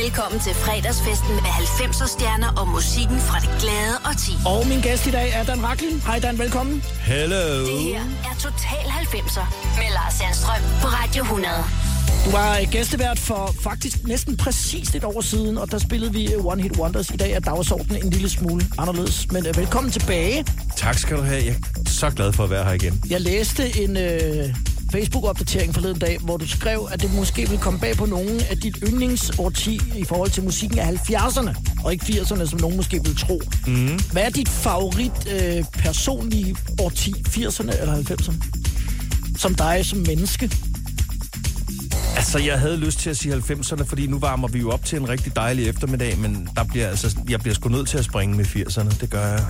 Velkommen til fredagsfesten med 90'er stjerner og musikken fra det glade og ti. Og min gæst i dag er Dan Raklin. Hej Dan, velkommen. Hello. Det her er Total 90'er med Lars Sandstrøm på Radio 100. Du var gæstevært for faktisk næsten præcis et år siden, og der spillede vi One Hit Wonders. I dag er dagsordenen en lille smule anderledes, men uh, velkommen tilbage. Tak skal du have. Jeg er så glad for at være her igen. Jeg læste en uh, Facebook-opdatering forleden dag, hvor du skrev, at det måske vil komme bag på nogen af dit yndlingsårti i forhold til musikken af 70'erne, og ikke 80'erne, som nogen måske vil tro. Mm. Hvad er dit favorit uh, personlige årti, 80'erne eller 90'erne? Som dig som menneske? Altså, jeg havde lyst til at sige 90'erne, fordi nu varmer vi jo op til en rigtig dejlig eftermiddag, men der bliver, altså, jeg bliver sgu nødt til at springe med 80'erne. Det gør jeg.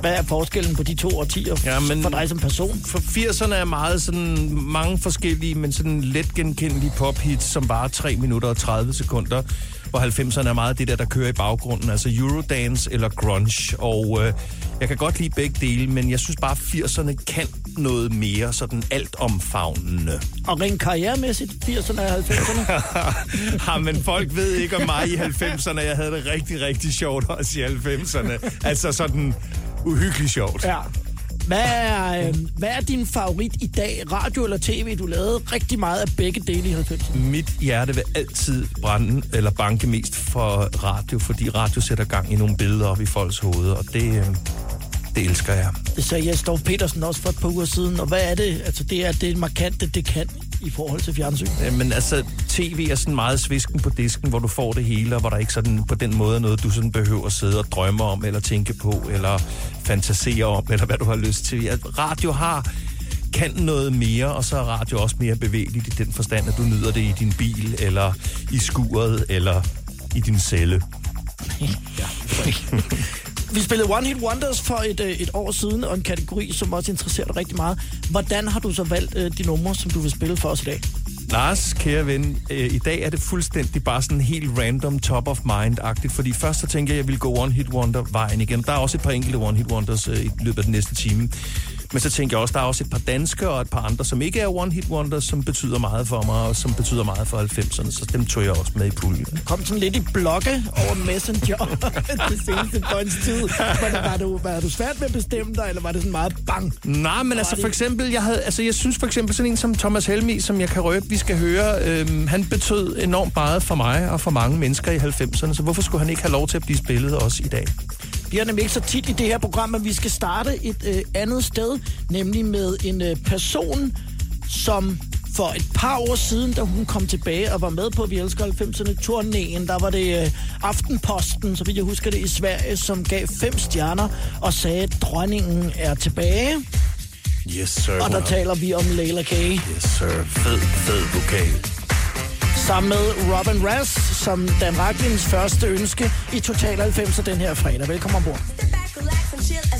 Hvad er forskellen på de to årtier Ja, men- for dig som person? For 80'erne er meget sådan mange forskellige, men sådan let genkendelige pophits, som varer 3 minutter og 30 sekunder. Hvor 90'erne er meget det der, der kører i baggrunden, altså Eurodance eller grunge. Og øh, jeg kan godt lide begge dele, men jeg synes bare, at 80'erne kan noget mere sådan altomfavnende. Og rent karrieremæssigt, 80'erne og 90'erne? ja, men folk ved ikke om mig i 90'erne. Jeg havde det rigtig, rigtig sjovt også i 90'erne. Altså sådan uhyggeligt sjovt. Ja. Hvad er, øh, hvad er din favorit i dag? Radio eller tv? Du lavede rigtig meget af begge dele i 90'erne. Mit hjerte vil altid brænde eller banke mest for radio, fordi radio sætter gang i nogle billeder op i folks hoveder, og det, øh, det elsker jeg. Det sagde Jes Dorf Petersen også for et par uger siden. Og hvad er det? Altså, det er det markante, det kan i forhold til fjernsyn. Men altså, tv er sådan meget svisken på disken, hvor du får det hele, og hvor der ikke sådan på den måde er noget, du sådan behøver at sidde og drømme om, eller tænke på, eller fantasere om, eller hvad du har lyst til. At radio har kan noget mere, og så er radio også mere bevægeligt i den forstand, at du nyder det i din bil, eller i skuret, eller i din celle. Vi spillede One Hit Wonders for et, øh, et år siden, og en kategori, som også interesserer dig rigtig meget. Hvordan har du så valgt øh, de numre, som du vil spille for os i dag? Lars, kære ven, øh, i dag er det fuldstændig bare sådan helt random, top of mind-agtigt, fordi først så tænker jeg, at jeg ville gå One Hit Wonder-vejen igen. Der er også et par enkelte One Hit Wonders øh, i løbet af den næste time. Men så tænker jeg også, der er også et par danske og et par andre, som ikke er One Hit Wonders, som betyder meget for mig, og som betyder meget for 90'erne, så dem tog jeg også med i puljen. Kom sådan lidt i blokke over Messenger det seneste døgns tid. Var, var, du, var du svært ved at bestemme dig, eller var det sådan meget bang? Nej, men altså for eksempel, jeg, havde, altså, jeg synes for eksempel sådan en som Thomas Helmi, som jeg kan røbe, vi skal høre, øhm, han betød enormt meget for mig og for mange mennesker i 90'erne, så hvorfor skulle han ikke have lov til at blive spillet også i dag? Vi har nemlig ikke så tit i det her program, men vi skal starte et øh, andet sted, nemlig med en øh, person, som for et par år siden, da hun kom tilbage og var med på Vi Elsker 90'erne turnéen, der var det øh, Aftenposten, så vidt jeg husker det, i Sverige, som gav fem stjerner og sagde, at dronningen er tilbage. Yes, sir. Og der taler vi om Leila K. Yes, sir. Fed, fed vokal. Sammen med Robin Rass, som Dan Raklins første ønske i Total 90'er den her fredag. Velkommen ombord. Chicken back, relax, and chill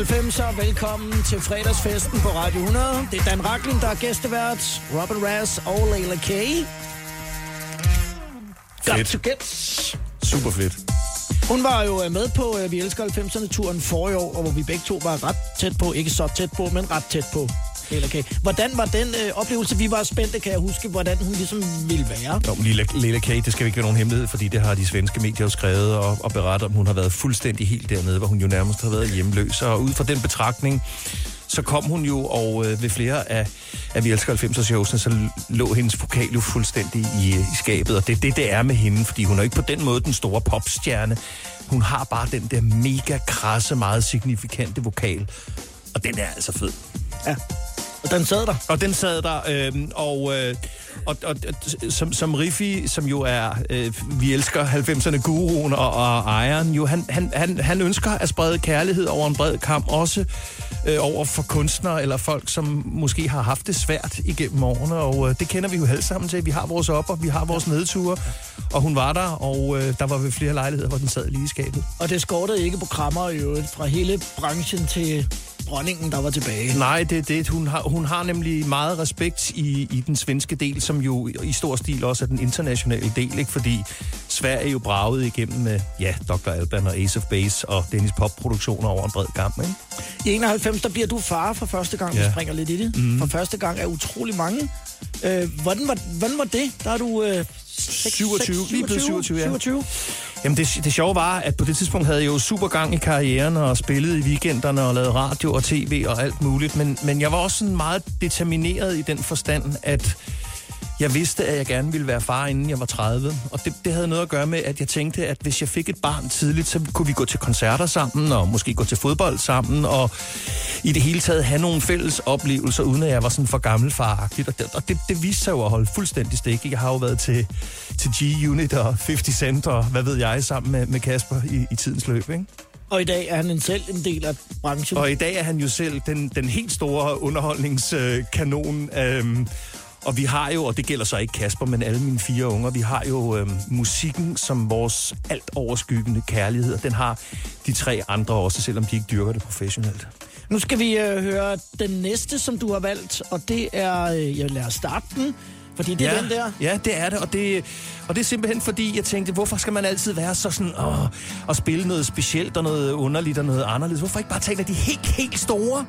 90'er. Velkommen til fredagsfesten på Radio 100. Det er Dan Raklin, der er gæstevært. Robin Ras og Leila K. Godt to get. Super fedt. Hun var jo øh, med på øh, Vi elsker 90'erne-turen for i år, og hvor vi begge to var ret tæt på. Ikke så tæt på, men ret tæt på. Leila K. Hvordan var den øh, oplevelse? Vi var spændte, kan jeg huske, hvordan hun ligesom ville være. Men Lilla, Lilla Kate, det skal ikke være nogen hemmelighed, fordi det har de svenske medier jo skrevet og, og berettet om. Hun har været fuldstændig helt dernede, hvor hun jo nærmest har været hjemløs. Og ud fra den betragtning, så kom hun jo, og øh, ved flere af, af Vi elsker 90'er showsene, så lå hendes vokal jo fuldstændig i, i skabet. Og det er det, det er med hende, fordi hun er ikke på den måde den store popstjerne. Hun har bare den der mega krasse, meget signifikante vokal. Og den er altså fed. Ja. Og den sad der. Og den sad der, øh, og, øh, og, og og som, som Riffi, som jo er, øh, vi elsker 90'erne guruen og, og ejeren, jo, han, han, han, han ønsker at sprede kærlighed over en bred kamp, også øh, over for kunstnere eller folk, som måske har haft det svært igennem årene, og øh, det kender vi jo alle sammen til. Vi har vores op, og vi har vores nedture, og hun var der, og øh, der var ved flere lejligheder, hvor den sad lige i skabet. Og det skortede ikke på krammer i øvrigt fra hele branchen til dronningen, der var tilbage. Nej, det er det. Hun har, hun har nemlig meget respekt i, i den svenske del, som jo i stor stil også er den internationale del, ikke? fordi Sverige jo braget igennem med ja, Dr. Alban og Ace of Base og Dennis Pop-produktioner over en bred kamp. Ikke? I 91, der bliver du far for første gang. Ja. Vi springer lidt i det. Mm. For første gang er utrolig mange. Øh, hvordan, var, hvordan var det? Der er du... Øh, 27, lige blevet 27, ja. 27. Jamen det, det sjove var, at på det tidspunkt havde jeg jo super gang i karrieren og spillede i weekenderne og lavede radio og tv og alt muligt. Men, men jeg var også sådan meget determineret i den forstand, at jeg vidste, at jeg gerne ville være far, inden jeg var 30. Og det, det havde noget at gøre med, at jeg tænkte, at hvis jeg fik et barn tidligt, så kunne vi gå til koncerter sammen, og måske gå til fodbold sammen, og i det hele taget have nogle fælles oplevelser, uden at jeg var sådan for gammelfaragtigt. Og det, og det, det viste sig jo at holde fuldstændig stik. Jeg har jo været til, til G-Unit og 50 Cent og hvad ved jeg, sammen med, med Kasper i, i tidens løb, ikke? Og i dag er han en selv en del af branchen. Og i dag er han jo selv den, den helt store underholdningskanon. Øhm, og vi har jo, og det gælder så ikke Kasper, men alle mine fire unger, vi har jo øhm, musikken som vores alt overskyggende kærlighed. Og den har de tre andre også, selvom de ikke dyrker det professionelt. Nu skal vi øh, høre den næste, som du har valgt, og det er... Øh, jeg lader starte den, fordi det er ja, den der. Ja, det er det, og det, og det er simpelthen fordi, jeg tænkte, hvorfor skal man altid være så sådan, åh, og spille noget specielt og noget underligt og noget anderledes? Hvorfor ikke bare tage de helt, helt store?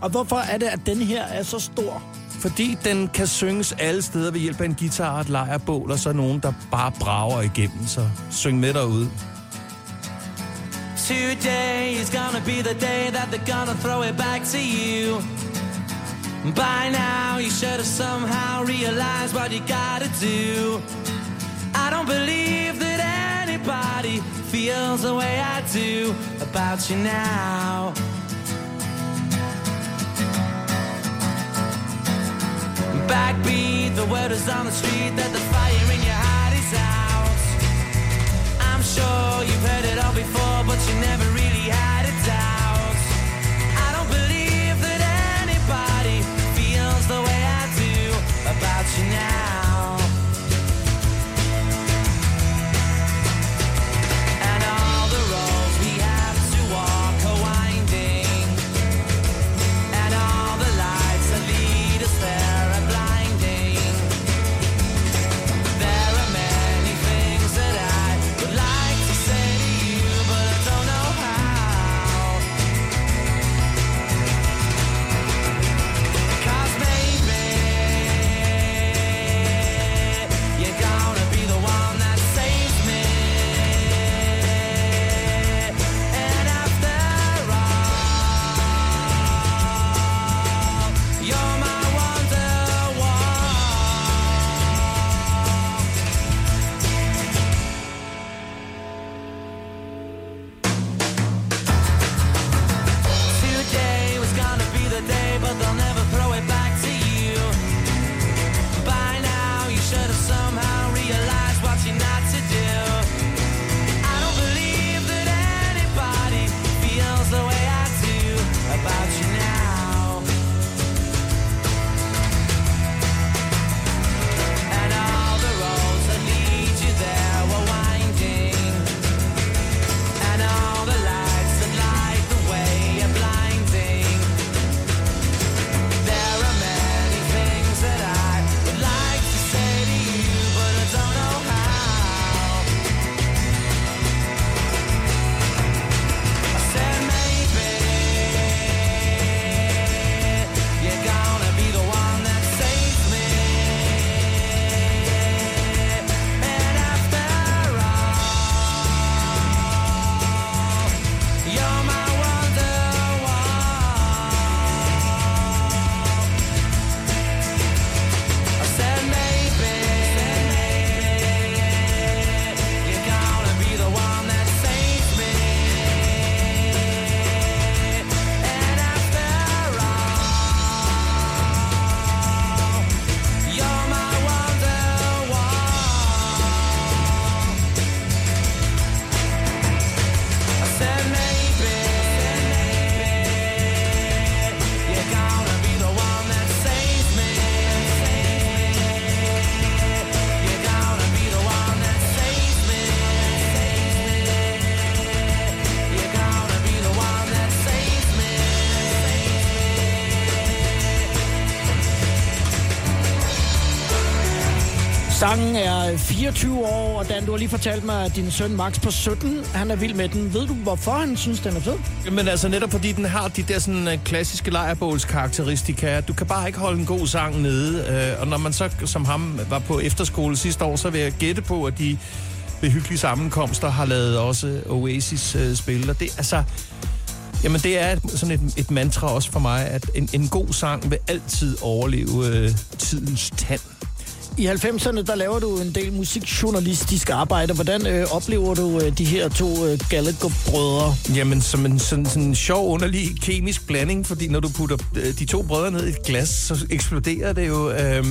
Og hvorfor er det, at den her er så stor? Fordi den kan synges alle steder ved hjælp af en guitar og et lejrbål, og så nogen, der bare brager igennem, så syng med derude. Today is gonna be the day that they're gonna throw it back to you. By now, you should have somehow realized what you gotta do. I don't believe that anybody feels the way I do about you now. Backbeat, the word is on the street that the fire in your heart is out. I'm sure you've heard it all before, but you never really had Sangen er 24 år, og Dan, du har lige fortalt mig, at din søn Max på 17, han er vild med den. Ved du, hvorfor han synes, den er fed? Jamen altså netop fordi den har de der sådan øh, klassiske lejrbåls karakteristika. Du kan bare ikke holde en god sang nede. Øh, og når man så som ham var på efterskole sidste år, så vil jeg gætte på, at de ved hyggelige sammenkomster har lavet også Oasis spil. spille. Og det altså... Jamen det er et- sådan et, et mantra også for mig, at en, en god sang vil altid overleve øh, tidens tand. I 90'erne, der laver du en del musikjournalistisk arbejde. Hvordan øh, oplever du øh, de her to øh, Gallagher-brødre? Jamen, som en sådan, sådan en sjov, underlig kemisk blanding, fordi når du putter øh, de to brødre ned i et glas, så eksploderer det jo. Øh,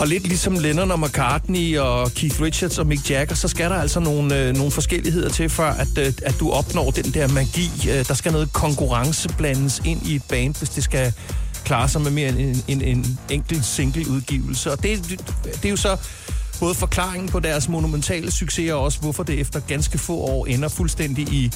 og lidt ligesom Lennon og McCartney og Keith Richards og Mick Jagger, så skal der altså nogle, øh, nogle forskelligheder til, før at, øh, at du opnår den der magi. Øh, der skal noget konkurrence blandes ind i et band, hvis det skal klare sig med mere end en, en, en enkelt single udgivelse. Og det, det er jo så både forklaringen på deres monumentale succes, og også hvorfor det efter ganske få år ender fuldstændig i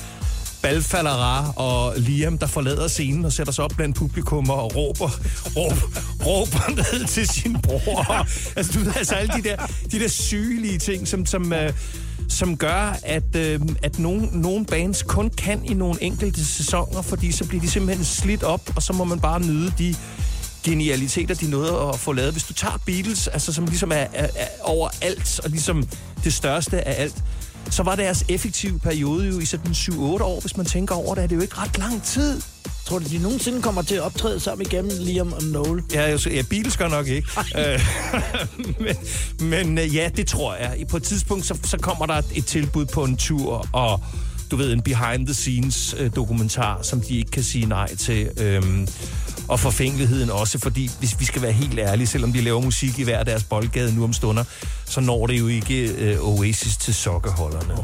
Balfallara og Liam, der forlader scenen og sætter sig op blandt publikum og råber, råber, råber ned til sin bror. altså, du ved, altså alle de der, de der sygelige ting, som, som, øh, som gør, at, øh, at nogle, nogen bands kun kan i nogle enkelte sæsoner, fordi så bliver de simpelthen slidt op, og så må man bare nyde de genialiteter, de nåede at få lavet. Hvis du tager Beatles, altså som ligesom er, er, er over alt, og ligesom det største af alt, så var deres effektive periode jo i sådan 7-8 år, hvis man tænker over det, er det jo ikke ret lang tid. Tror du, de nogensinde kommer til at optræde sammen igennem Liam og Noel? Ja, så- ja Beatles gør nok ikke. Øh, men men øh, ja, det tror jeg. På et tidspunkt, så, så kommer der et tilbud på en tur, og du ved, en behind-the-scenes øh, dokumentar, som de ikke kan sige nej til. Øhm, og forfængeligheden også, fordi hvis vi skal være helt ærlige, selvom de laver musik i hver deres boldgade nu om stunder, så når det jo ikke øh, Oasis til sokkeholderne.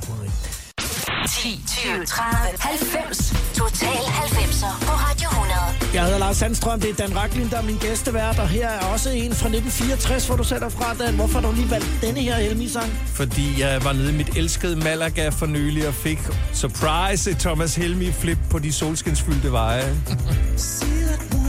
10, 20, 30, 90. Total 90'er på Radio 100. Jeg hedder Lars Sandstrøm, det er Dan Raklin, der er min gæstevært, og her er også en fra 1964, hvor du sætter fra, Dan. Hvorfor har du lige valgt denne her Helmi-sang? fordi jeg var nede i mit elskede Malaga for nylig og fik surprise Thomas Helmi flip på de solskinsfyldte veje.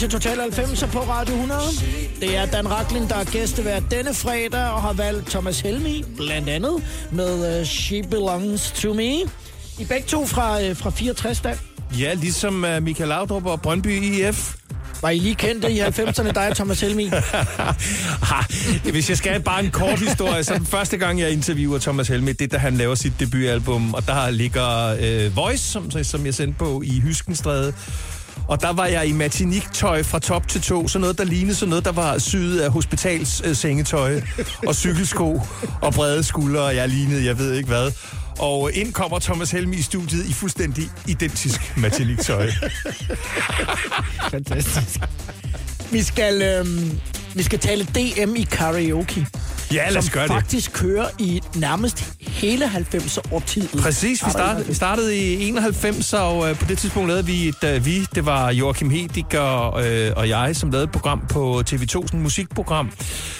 til Total 90 på Radio 100. Det er Dan Raklin, der er gæstevært denne fredag og har valgt Thomas Helmi, blandt andet, med uh, She Belongs to Me. I begge to fra, uh, fra 64, da. Ja, ligesom uh, Michael Laudrup og Brøndby IF. Var I lige kendte i 90'erne, dig og Thomas Helmi? hvis jeg skal have bare en kort historie, så den første gang, jeg interviewer Thomas Helmi, det er, da han laver sit debutalbum, og der ligger øh, Voice, som, som jeg sendte på i Hyskenstræde. Og der var jeg i matiniktøj fra top til to, så noget, der lignede sådan noget, der var syet af hospitalssengetøj og cykelsko og brede skuldre, og jeg lignede, jeg ved ikke hvad. Og ind kommer Thomas Helmi i studiet i fuldstændig identisk matiniktøj. Fantastisk. Vi skal, øhm, vi skal tale DM i karaoke. Ja, lad os gøre det. faktisk kører i nærmest hele 90'er årtiet. Præcis, vi startede, vi startede i 91, og øh, på det tidspunkt lavede vi et, øh, vi, det var Joachim Hedig og, øh, og jeg, som lavede et program på TV2, sådan et musikprogram.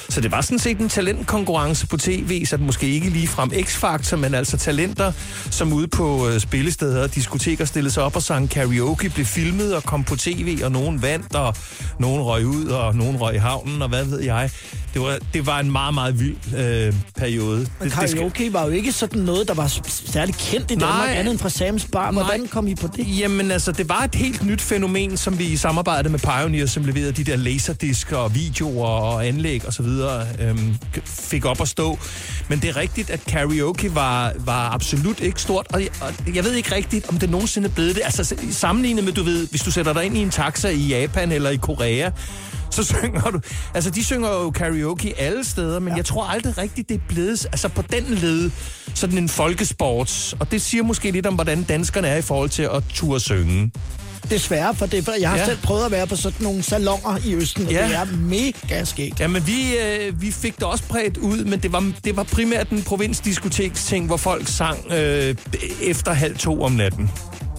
Så det var sådan set en talentkonkurrence på tv, så det måske ikke lige frem X-Factor, men altså talenter, som ude på øh, spillesteder og diskoteker stillede sig op og sang karaoke, blev filmet og kom på tv, og nogen vandt, og nogen røg ud, og nogen røg i havnen, og hvad ved jeg. Det var, det var en meget, meget vild øh, periode. Men det, det skal- karaoke var jo ikke sådan noget, der var særlig kendt i Danmark, Nej. andet end fra Sams Bar. Hvordan Nej. kom I på det? Jamen altså, det var et helt nyt fænomen, som vi i samarbejde med Pioneer, som leverede de der laserdisker og videoer og anlæg og så videre, øhm, fik op at stå. Men det er rigtigt, at karaoke var, var absolut ikke stort, og jeg, og jeg ved ikke rigtigt, om det nogensinde blevet det. Altså sammenlignet med, du ved, hvis du sætter dig ind i en taxa i Japan eller i Korea, så synger du... Altså, de synger jo karaoke alle steder, men ja. jeg tror aldrig rigtigt, det er blevet... Altså, på den led, sådan en folkesport. Og det siger måske lidt om, hvordan danskerne er i forhold til at turde synge. Desværre, for det, for jeg har Ja. selv prøvet at være på sådan nogle salonger i Østen, og Ja. det er mega skægt. Jamen, vi, øh, vi fik det også bredt ud, men det var, det var primært en provinsdiskoteksting, hvor folk sang øh, efter halv to om natten.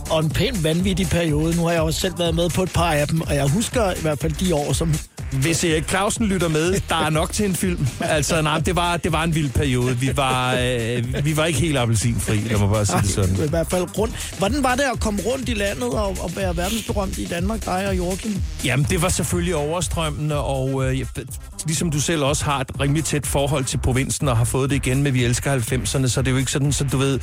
Og en pæn vanvittig periode. Nu har jeg også selv været med på et par af dem, og jeg husker i hvert fald de år, som... Hvis Erik Clausen lytter med, der er nok til en film. Altså, nej, det var, det var en vild periode. Vi var, øh, vi var ikke helt appelsinfri, lad mig bare sige det sådan. I hvert fald rundt. Hvordan var det at komme rundt i landet og, og være verdensberømt i Danmark, dig og Joachim? Jamen, det var selvfølgelig overstrømmende, og øh, ligesom du selv også har et rimelig tæt forhold til provinsen, og har fået det igen med Vi elsker 90'erne, så det er jo ikke sådan, så du ved,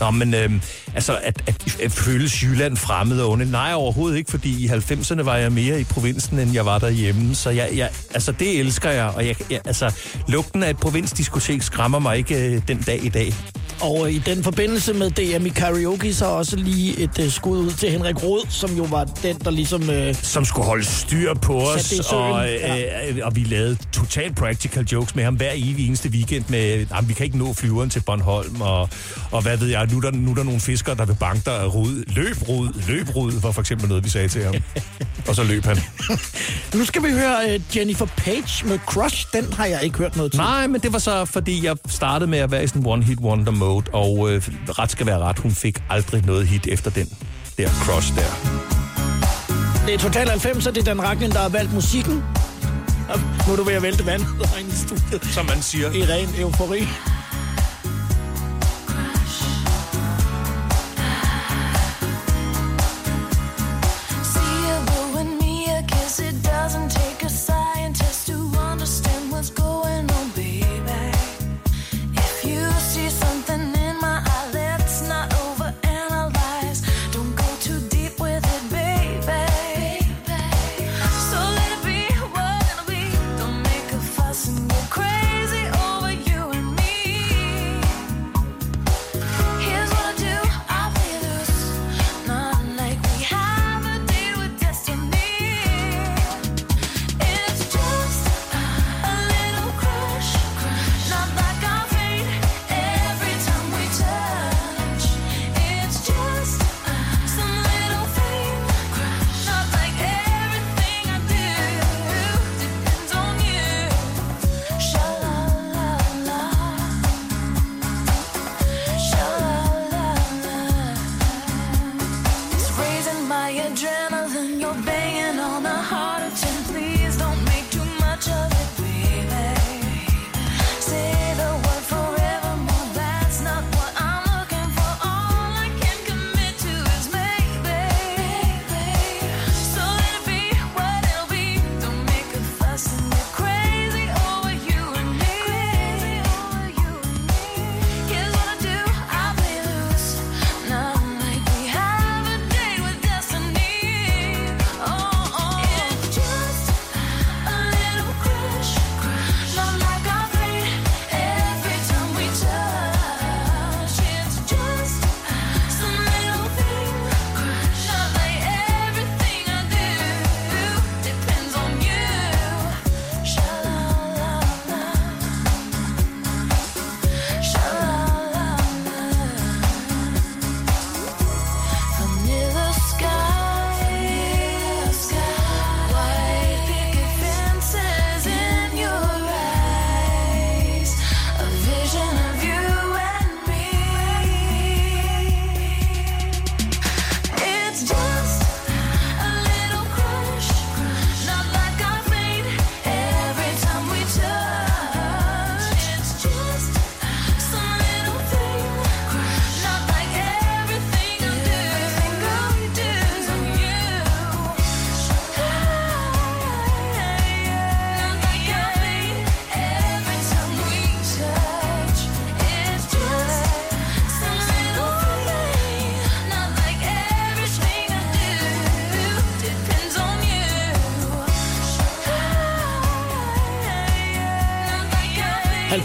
nå, men øh, altså, at, at, at føles Jylland fremmed og onde. Nej, overhovedet ikke, fordi i 90'erne var jeg mere i provinsen, end jeg var derhjemme, så jeg, jeg, altså, det elsker jeg, og jeg, jeg, altså, lugten af et provinsdiskotek skræmmer mig ikke øh, den dag i dag. Og øh, i den forbindelse med DM i karaoke, så også lige et uh, skud ud til Henrik Rod, som jo var den, der ligesom... Uh, som skulle holde styr på os, og, ja. øh, og vi lavede total practical jokes med ham hver evig eneste weekend med, jamen, vi kan ikke nå flyveren til Bornholm, og, og hvad ved jeg, nu er, der, nu er der nogle fiskere, der vil banke dig af rud. Løb rud, løb rud, var for eksempel noget, vi sagde til ham. og så løb han. nu skal vi høre uh, Jennifer Page med Crush. Den har jeg ikke hørt noget til. Nej, men det var så, fordi jeg startede med at være i sådan one-hit wonder mode, og øh, ret skal være ret, hun fik aldrig noget hit efter den der crush der. Det er Total 90, og det er Dan Ragnin, der har valgt musikken. Nu er du ved at vælte vandet herinde i studiet. Som man siger. I ren eufori.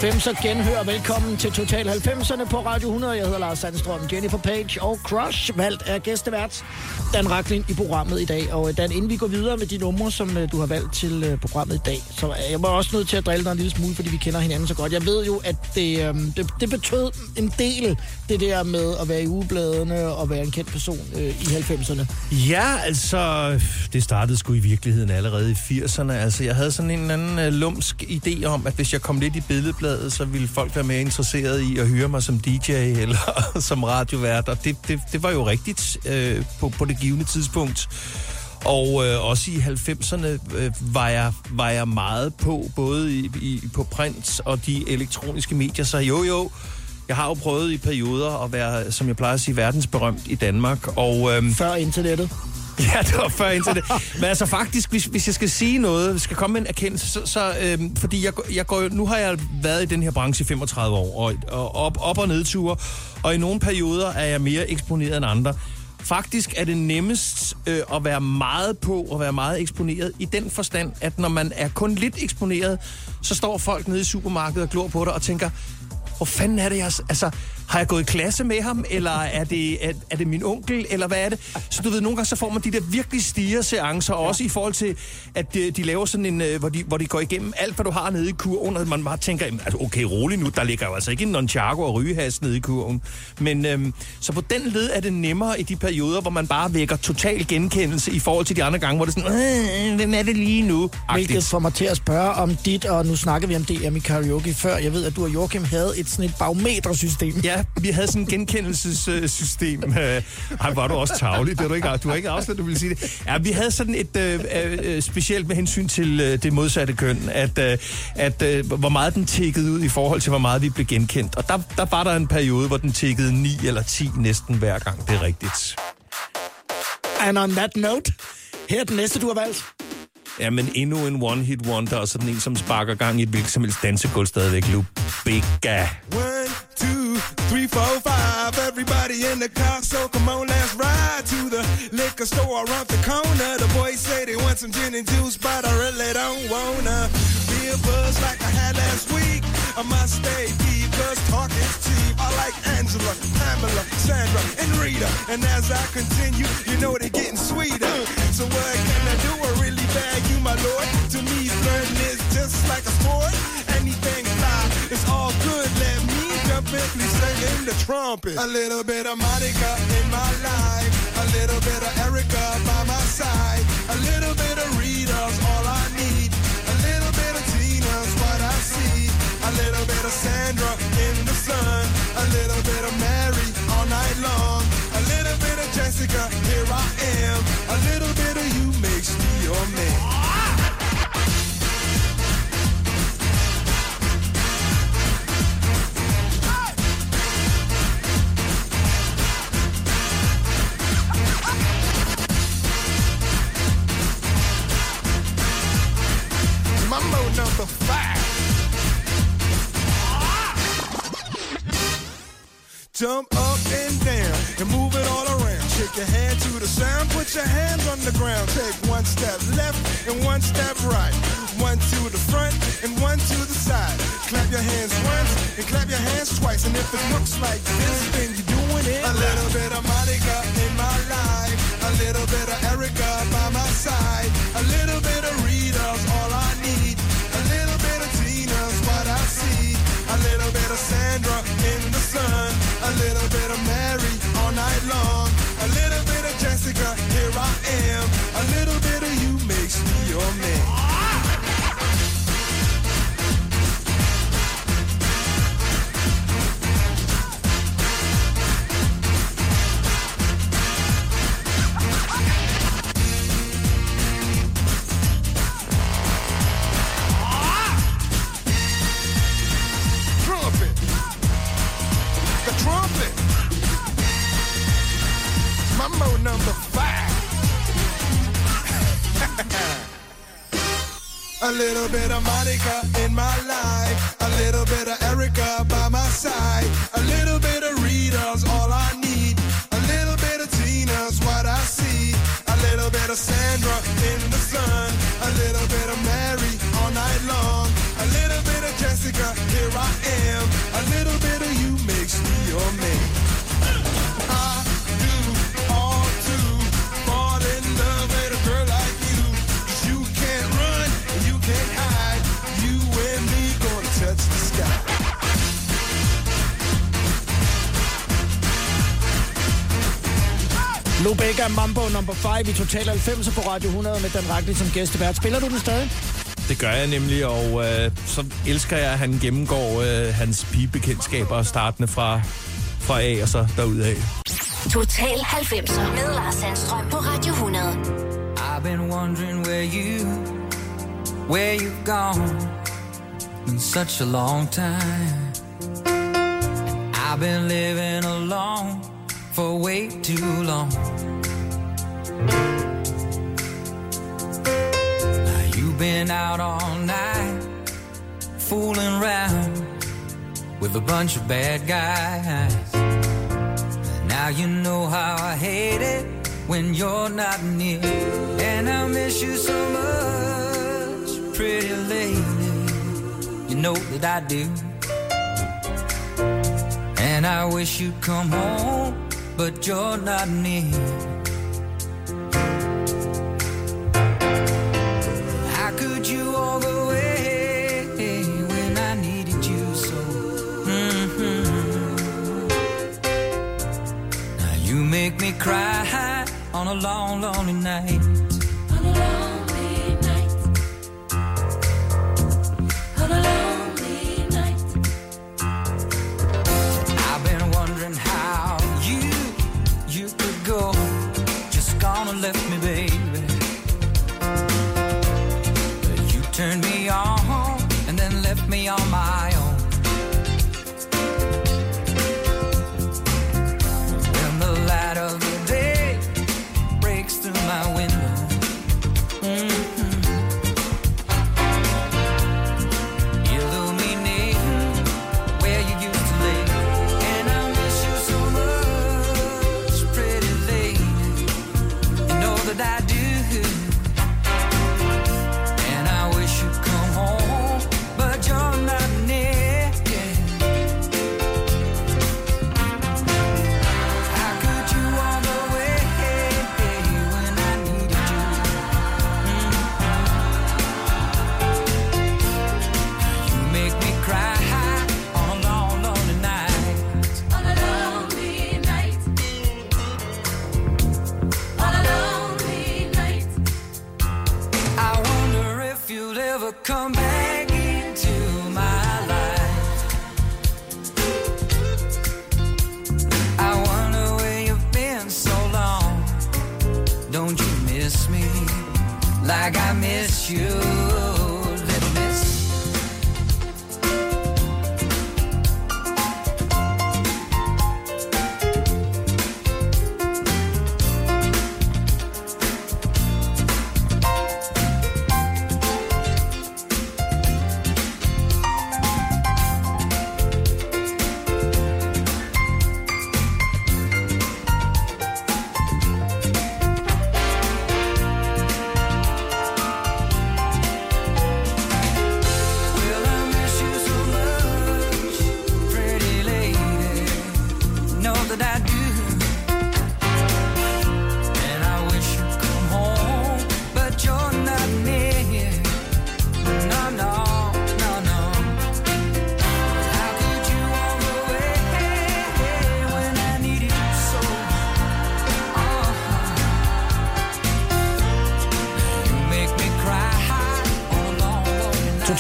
90'er genhør. Velkommen til Total 90'erne på Radio 100. Jeg hedder Lars Sandstrøm, Jennifer Page og Crush, valgt af gæstevært Dan Raklin i programmet i dag. Og øh, Dan, inden vi går videre med de numre, som øh, du har valgt til øh, programmet i dag, så er jeg var også nødt til at drille dig en lille smule, fordi vi kender hinanden så godt. Jeg ved jo, at det, øh, det, det betød en del, det der med at være i ugebladene og være en kendt person øh, i 90'erne. Ja, altså, det startede sgu i virkeligheden allerede i 80'erne. Altså, jeg havde sådan en anden lumsk idé om, at hvis jeg kom lidt i billedbladet, Øh, så ville folk være mere interesseret i at høre mig som DJ eller som radiovært. Og det, det, det var jo rigtigt øh, på, på det givende tidspunkt. Og øh, også i 90'erne øh, var, jeg, var jeg meget på, både i, i, på print og de elektroniske medier. Så jo, jo, jeg har jo prøvet i perioder at være, som jeg plejer at sige, verdensberømt i Danmark. Og, øhm, Før internettet. Ja, det var før internet. Men altså faktisk, hvis, hvis jeg skal sige noget, skal komme med en erkendelse, så, så øhm, fordi jeg, jeg går nu har jeg været i den her branche i 35 år, og, og op, op- og nedture, og i nogle perioder er jeg mere eksponeret end andre. Faktisk er det nemmest øh, at være meget på og være meget eksponeret i den forstand, at når man er kun lidt eksponeret, så står folk nede i supermarkedet og glor på dig og tænker, hvor fanden er det, jeg... Altså, har jeg gået i klasse med ham, eller er det, er, er det min onkel, eller hvad er det? Så du ved, nogle gange så får man de der virkelig stiger seancer, også i forhold til, at de, de laver sådan en, øh, hvor de, hvor de går igennem alt, hvad du har nede i kurven, og man bare tænker, altså, okay, rolig nu, der ligger jo altså ikke en nonchago og rygehas nede i kurven. Men øhm, så på den led er det nemmere i de perioder, hvor man bare vækker total genkendelse i forhold til de andre gange, hvor det er sådan, øh, hvem er det lige nu? Hvilket Agtigt. får mig til at spørge om dit, og nu snakker vi om DM i karaoke før. Jeg ved, at du og Joachim havde et sådan et barometersystem. Ja, vi havde sådan et genkendelsessystem. Øh, Ej, var du også tavlig, det er du ikke, du har ikke afsløret, du ville sige det. Ja, vi havde sådan et øh, øh, specielt med hensyn til øh, det modsatte køn, at, øh, at øh, hvor meget den tækkede ud i forhold til, hvor meget vi blev genkendt. Og der, der var der en periode, hvor den tækkede 9 eller 10 næsten hver gang, det er rigtigt. And on that note, her er den næste, du har valgt. Ja, men endnu en one-hit wonder, og sådan en, som sparker gang i et hvilket som helst dansegulv stadigvæk. Lubega. One, two, three, four, five. Everybody in the car, so come on, let's ride to the liquor store around the corner. The boys say they want some gin and juice, but I really don't wanna be a buzz like I had last week. I must stay deep, cause talk is cheap. I like Angela, Pamela, Sandra, and Rita. And as I continue, you know they're getting sweeter. So what can I do? I really bag you, my lord. To me, is just like a sport. Anything it's all good. Let me please sing in the trumpet. A little bit of Monica in my life. A little bit of Erica by my side. A little bit of Rita's all I need. A little bit of Tina's what I see. A little bit of Sandra in the sun. A little bit of Mary all night long. A little bit of Jessica, here I am. A little bit number five. Jump up and down and move it all around. Shake your hand to the sound, put your hands on the ground. Take one step left and one step right. One to the front and one to the side. Clap your hands once and clap your hands twice. And if it looks like this, then you're doing it. A little bit of Monica in my life. A little bit of Erica by my side. A little bit of Rita's all I need. A little bit of Tina's what I see. A little bit of Sandra in the sun. A little bit of Mary A little bit of you makes me your man. música. 5 i Total 90 på Radio 100 med Dan Ragli som gæstevært. Spiller du den stadig? Det gør jeg nemlig, og øh, så elsker jeg, at han gennemgår øh, hans pigebekendtskaber, startende fra, fra A og så derudad. Total 90'er med Lars Sandstrøm på Radio 100. I've been wondering where you, where you've gone. Been such a long time. I've been living alone for way too long. You've been out all night, fooling around with a bunch of bad guys. Now you know how I hate it when you're not near. And I miss you so much, pretty lady. You know that I do. And I wish you'd come home, but you're not near. Cry on a long, lonely night.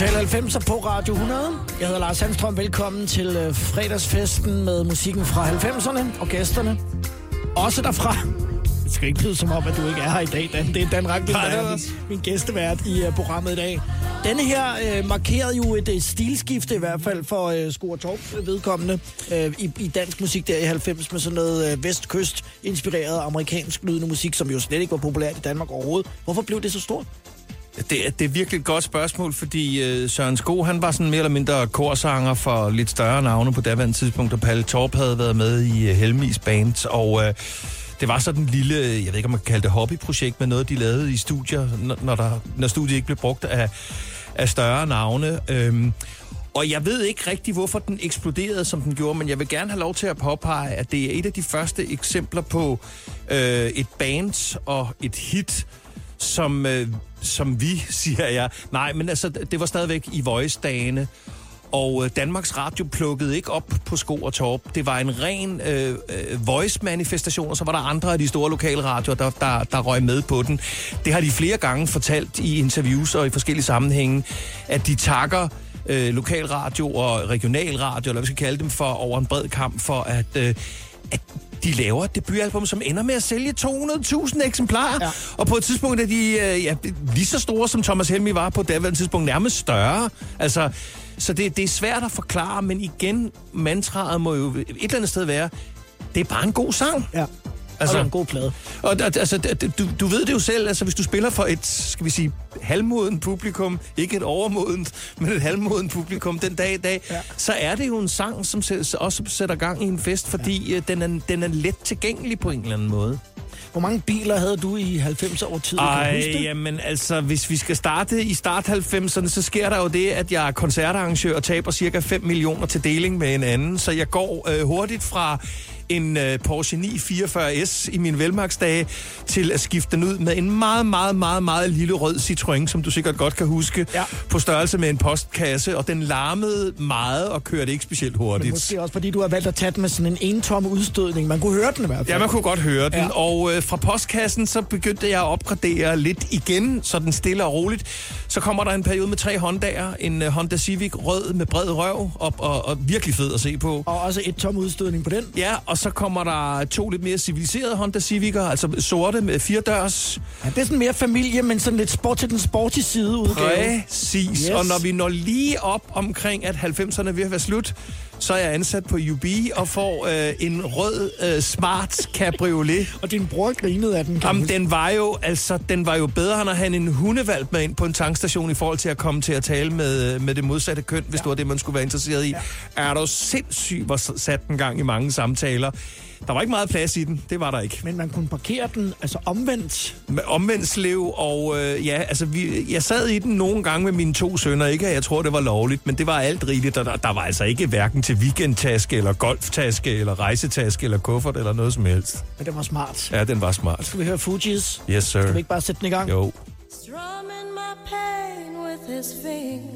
Total 90 på Radio 100. Jeg hedder Lars Sandstrøm. Velkommen til øh, fredagsfesten med musikken fra 90'erne og gæsterne. Også derfra. Det skal ikke lyde som om, at du ikke er her i dag, Dan. Det er Dan Nej, der er er min, min gæstevært i uh, programmet i dag. Denne her øh, markerede jo et øh, stilskifte i hvert fald for øh, Skor Torps vedkommende øh, i, i dansk musik der i 90 med sådan noget øh, vestkyst-inspireret amerikansk lydende musik, som jo slet ikke var populært i Danmark overhovedet. Hvorfor blev det så stort? Det, det er virkelig et godt spørgsmål, fordi øh, Søren Sko, han var sådan mere eller mindre korsanger for lidt større navne på daværende tidspunkt, og Palle Torp havde været med i øh, Helmis Band, og øh, det var sådan en lille, øh, jeg ved ikke om man kan kalde det hobbyprojekt, men noget, de lavede i studier, når, når, der, når studiet ikke blev brugt af, af større navne. Øhm, og jeg ved ikke rigtig, hvorfor den eksploderede, som den gjorde, men jeg vil gerne have lov til at påpege, at det er et af de første eksempler på øh, et band og et hit, som, øh, som vi, siger jeg. Nej, men altså, det var stadigvæk i Voice-dagene. Og øh, Danmarks Radio plukkede ikke op på sko og torp. Det var en ren øh, øh, voice-manifestation, og så var der andre af de store lokale radioer, der, der, der røg med på den. Det har de flere gange fortalt i interviews og i forskellige sammenhænge, at de takker øh, lokalradio og regionalradio, eller hvad vi skal kalde dem, for over en bred kamp, for at, øh, at de laver et debutalbum, som ender med at sælge 200.000 eksemplarer. Ja. Og på et tidspunkt er de øh, ja, lige så store, som Thomas Helmi var på daværende tidspunkt, nærmest større. Altså, så det, det er svært at forklare, men igen, mantraet må jo et eller andet sted være, det er bare en god sang. Ja. Altså, og det en god plade. Og og, altså, du, du ved det jo selv, altså hvis du spiller for et, skal vi sige, halvmoden publikum, ikke et overmodent, men et halvmoden publikum den dag i dag, ja. Så er det jo en sang, som også sætter gang i en fest, fordi ja. den, er, den er let tilgængelig på en eller anden måde. Hvor mange biler havde du i 90'er år tid? Ej, jamen altså, hvis vi skal starte i start 90'erne, så sker der jo det, at jeg er koncertarrangør og taber cirka 5 millioner til deling med en anden. Så jeg går øh, hurtigt fra en øh, Porsche 944S i mine velmagsdage til at skifte den ud med en meget, meget, meget, meget lille rød Citroën, som du sikkert godt kan huske, Ja. på størrelse med en postkasse, og den larmede meget og kørte ikke specielt Men hurtigt. måske også, fordi du har valgt at tage den med sådan en entom udstødning. Man kunne høre den i hvert fald. Ja, man kunne godt høre den. Ja. Og øh, fra postkassen, så begyndte jeg at opgradere lidt igen, sådan stille og roligt. Så kommer der en periode med tre Honda'er. En uh, Honda Civic rød med bred røv, og, og, og virkelig fed at se på. Og også et tom udstødning på den. Ja, og så kommer der to lidt mere civiliserede Honda Civic'er, altså sorte med firedørs. Ja, det er sådan mere familie, men sådan lidt sport til den sporty side udgave. Præcis. Yes. Og når vi når lige op omkring, at 90'erne er ved at være slut, så er jeg ansat på UB og får øh, en rød øh, smart cabriolet. Og din bror grinede af den. kan Jamen, den var jo, altså, den var jo bedre, end at have en hundevalp med ind på en tankstation i forhold til at komme til at tale med, med det modsatte køn, hvis ja. det var det, man skulle være interesseret i. Ja. Er du sindssyg, hvor sat den gang i mange samtaler. Der var ikke meget plads i den, det var der ikke. Men man kunne parkere den, altså omvendt. Med omvendt slev, og øh, ja, altså, vi, jeg sad i den nogle gange med mine to sønner, ikke jeg tror, det var lovligt, men det var alt rigeligt, og der, der var altså ikke hverken til weekendtaske, eller golftaske, eller rejsetaske, eller kuffert, eller noget som helst. Men det var smart. Ja, den var smart. Skal vi høre Fugees? Yes, sir. Skal vi ikke bare sætte den i gang? Jo. Strumming my pain with his fingers,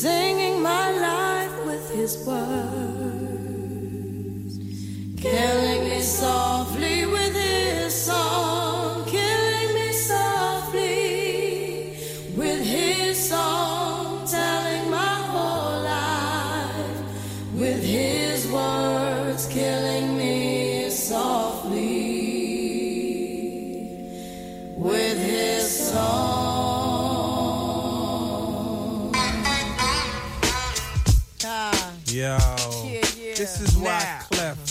singing my life with his words, Yo, Yeah, yeah. this is why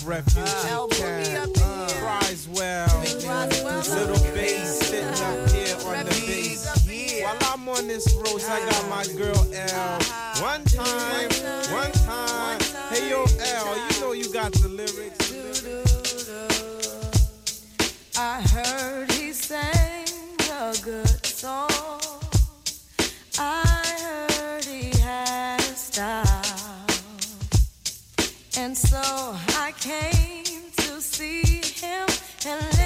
Now. Clef Refugee Al ah. Boogie Camp up in here. cries well. Roswell Little bass sitting up here on the bass. While I'm on this road, I got my ah. girl L. Ah. One time, one time. Hey yo, L, you know you got the lyrics. I heard he sang a good song. I heard he had a style. And so I came to see him and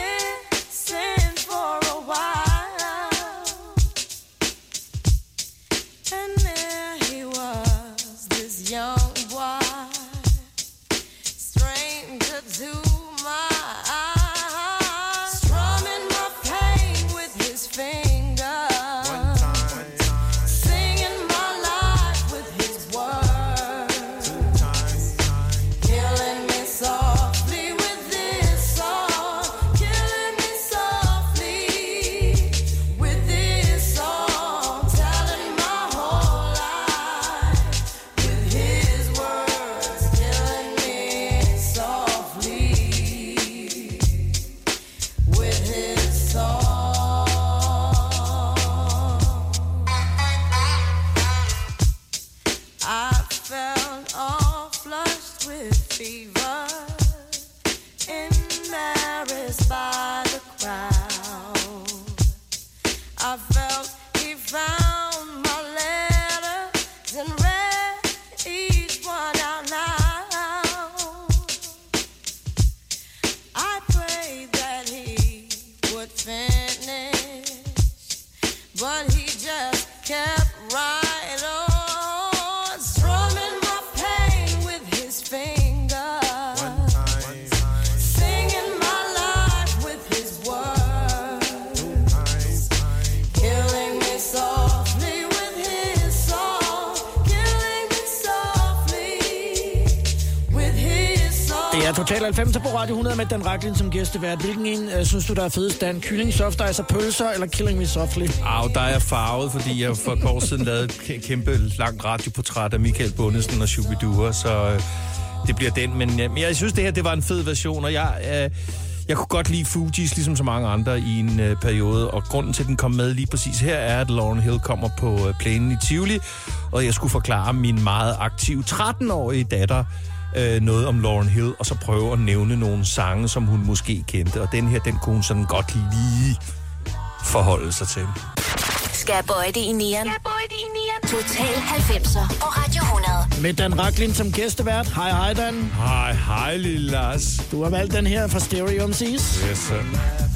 med Dan Raklin som gæstevært. Hvilken en øh, synes du, der er fedest, Dan? Kylling, soft ice og pølser, eller Killing Me Softly? Au, der er jeg farvet, fordi jeg for et år siden lavede et kæmpe langt radioportræt af Michael Bundesen og Shubidua, så øh, det bliver den. Men, øh, men jeg synes, det her det var en fed version, og jeg... Øh, jeg kunne godt lide Fugees, ligesom så mange andre i en øh, periode, og grunden til, at den kom med lige præcis her, er, at Lauren Hill kommer på øh, plænen i Tivoli, og jeg skulle forklare min meget aktive 13-årige datter øh, noget om Lauren Hill, og så prøve at nævne nogle sange, som hun måske kendte, og den her, den kunne hun sådan godt lige forholde sig til. Skal jeg bøje det i nieren? Skal jeg bøje det i nieren? Total 90'er på Radio 100. Med Dan Raklin som gæstevært. Hej, hej, Dan. Hej, hej, lille Lars. Du har valgt den her fra Stereo MC's. Yes, sir.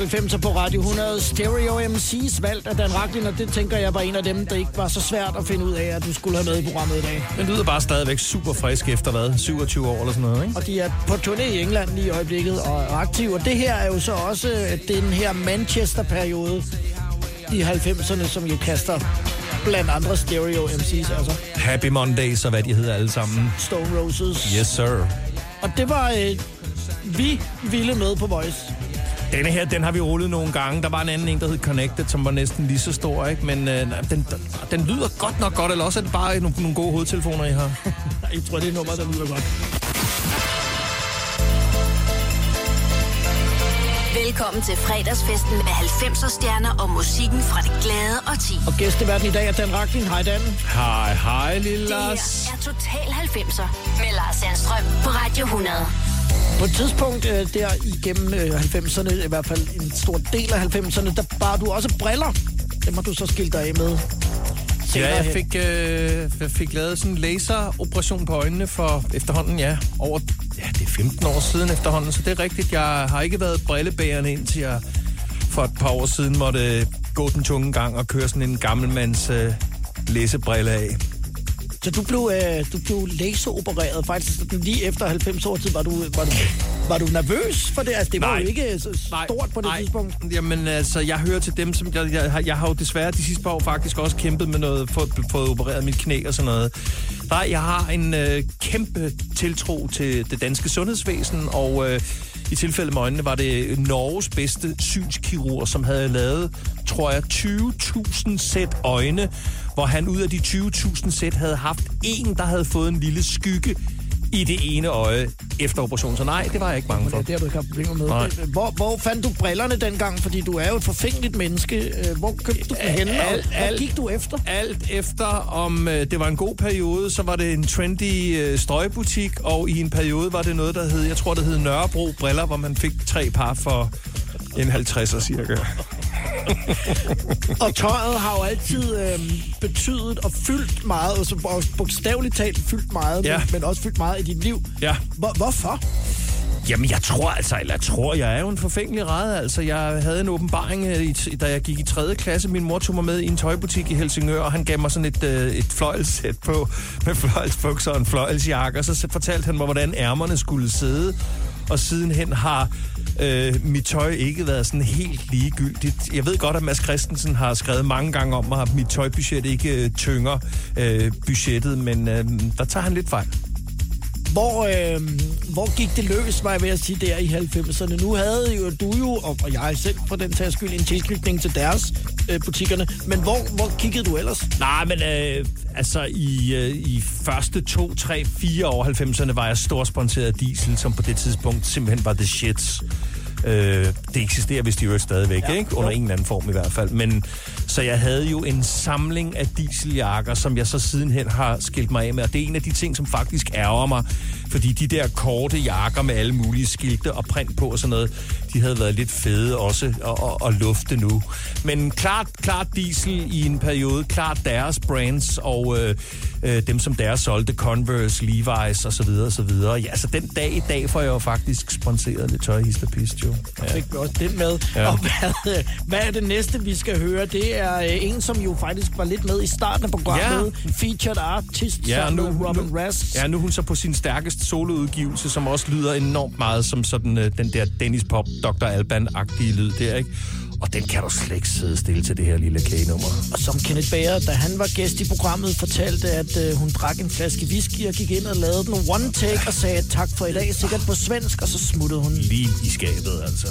90'er på Radio 100. Stereo MC's valgt af Dan Raklin, og det tænker jeg var en af dem, der ikke var så svært at finde ud af, at du skulle have med i programmet i dag. Men du lyder bare stadigvæk super frisk efter hvad? 27 år eller sådan noget, ikke? Og de er på turné i England lige i øjeblikket og er aktive. Og det her er jo så også den her Manchester-periode i 90'erne, som jo kaster blandt andre Stereo MC's altså. Happy Mondays og hvad de hedder alle sammen. Stone Roses. Yes, sir. Og det var øh, vi ville med på Voice. Denne her, den har vi rullet nogle gange. Der var en anden en, der hed Connected, som var næsten lige så stor, ikke? Men øh, den, den lyder godt nok godt, eller også er det bare nogle, nogle gode hovedtelefoner, I har. Jeg tror, det er nummer, der lyder godt. Velkommen til fredagsfesten med 90'er stjerner og musikken fra det glade og ti. Og gæsteverden i dag er Dan Racklin. Hej Dan. Hej, hej, lille Det Lars. her er Total 90'er med Lars Sandstrøm på Radio 100. På et tidspunkt øh, der igennem øh, 90'erne, i hvert fald en stor del af 90'erne, der bar du også briller. Dem har du så skilt dig af med. Ja, jeg fik, øh, jeg fik lavet sådan en laseroperation på øjnene for efterhånden, ja, over ja, det er 15 år siden efterhånden, så det er rigtigt. Jeg har ikke været brillebærende indtil jeg for et par år siden måtte gå den tunge gang og køre sådan en gammelmands øh, læsebrille af. Så du blev, øh, du blev laseropereret faktisk sådan lige efter 90 år tid. Var du, var du, var du nervøs for det? Altså, det var Nej. jo ikke så stort på det nej. tidspunkt. Jamen altså, jeg hører til dem, som jeg, jeg, har- jeg har jo desværre de sidste par år faktisk også kæmpet med noget, fået, fået opereret mit knæ og sådan noget. Nej, jeg har en øh, kæmpe tiltro til det danske sundhedsvæsen, og øh, i tilfælde med øjnene var det Norges bedste synskirurg, som havde lavet, tror jeg, 20.000 sæt øjne, hvor han ud af de 20.000 sæt havde haft en, der havde fået en lille skygge i det ene øje efter operationen. Så nej, det var jeg ikke bange for. det har du ikke haft problemer med. Nej. Hvor, hvor fandt du brillerne dengang? Fordi du er jo et forfængeligt menneske. Øh, Hvor købte du dem henne? Og alt- hvad alt- gik du efter? Alt efter, om øh, det var en god periode, så var det en trendy øh, strøgbutik, og i en periode var det noget, der hed, jeg tror, det hed Nørrebro Briller, hvor man fik tre par for en 50'er cirka. Og tøjet har jo altid øh, betydet og fyldt meget, og så og bogstaveligt talt fyldt meget, Ja. men, men også fyldt meget i dit liv. Ja. Hvor, hvorfor? Jamen, jeg tror altså, eller jeg tror, jeg er jo en forfængelig rede. Altså, jeg havde en åbenbaring, øh, da jeg gik i 3. klasse. Min mor tog mig med i en tøjbutik i Helsingør, og han gav mig sådan et, øh, et fløjlssæt på, med fløjlsbukser og en fløjlsjakke, og så fortalte han mig, hvordan ærmerne skulle sidde. Og sidenhen har øh, mit tøj ikke været sådan helt ligegyldigt. Jeg ved godt, at Mads Christensen har skrevet mange gange om at mit tøjbudget ikke øh, tynger øh, budgettet, men øh, der tager han lidt fejl. Hvor, øh, hvor gik det løs, var jeg ved at sige, der i 90'erne? Nu havde jo du jo, og, og jeg selv for den tages skyld, en tilknytning til deres øh, butikkerne. Men hvor, hvor kiggede du ellers? Nej, men øh, altså i, øh, i første to, tre, fire år 90'erne var jeg storsponsoreret af Diesel, som på det tidspunkt simpelthen var the shit. Øh, det eksisterer vist i øvrigt stadigvæk, ja. ikke? Under en eller anden form i hvert fald. Men, så jeg havde jo en samling af dieseljakker, som jeg så sidenhen har skilt mig af med. Og det er en af de ting, som faktisk ærger mig. Fordi de der korte jakker med alle mulige skilte og print på og sådan noget, de havde været lidt fede også at, at, at lufte nu. Men klart, klart diesel i en periode, klart deres brands og øh, øh, dem, som deres solgte, Converse, Levi's og så videre og så videre. Ja, så den dag i dag får jeg jo faktisk sponsoreret lidt tøj, hist jo. Ja. Fik vi også den med. Ja. Og hvad, hvad er det næste, vi skal høre? Det er øh, en, som jo faktisk var lidt med i starten af programmet. Ja. Featured artist Ja, nu, Robin nu, Rask. ja, nu er hun så på sin stærkeste soloudgivelse, som også lyder enormt meget som sådan øh, den der Dennis Pop, Dr. Alban-agtige lyd der, ikke? Og den kan du slet ikke sidde stille til det her lille kagenummer. Og som Kenneth Bager, da han var gæst i programmet, fortalte, at øh, hun drak en flaske whisky og gik ind og lavede den one take og sagde tak for i dag, sikkert på svensk, og så smuttede hun. Lige i skabet, altså.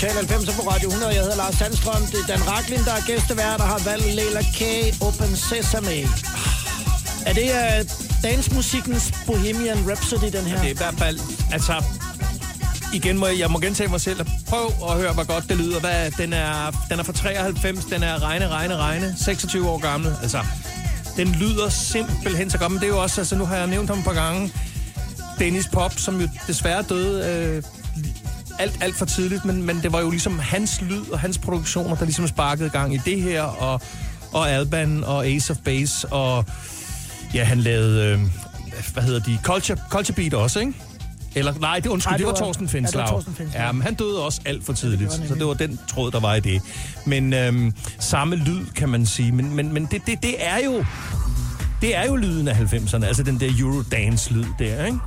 Total 90 på Radio 100. Jeg hedder Lars Sandstrøm. Det er Dan Raklin, der er gæstevært, der har valgt Leila K. Open Sesame. Er det uh, dansmusikkens Bohemian Rhapsody, den her? Det er i hvert fald, altså... Igen må jeg, jeg må gentage mig selv. Prøv at høre, hvor godt det lyder. Hvad, den, er, den er fra 93, den er regne, regne, regne. 26 år gammel. Altså, den lyder simpelthen så godt. Men det er jo også, altså nu har jeg nævnt ham et par gange. Dennis Pop, som jo desværre døde øh, alt, alt for tidligt, men, men det var jo ligesom hans lyd og hans produktioner, der ligesom sparkede gang i det her, og, og Alban og Ace of Base, og ja, han lavede, øh, hvad hedder de, Culture, Culture Beat også, ikke? Eller nej, det, undskyld, Nej, det, det var ja, det var. Torsten Finslav. Ja, men han døde også alt for tidligt, det var så det var den tråd, der var i det. Men øhm, samme lyd, kan man sige. Men, men, men det, det, det er jo det er jo lyden af 90'erne, altså den der Eurodance-lyd der, ikke?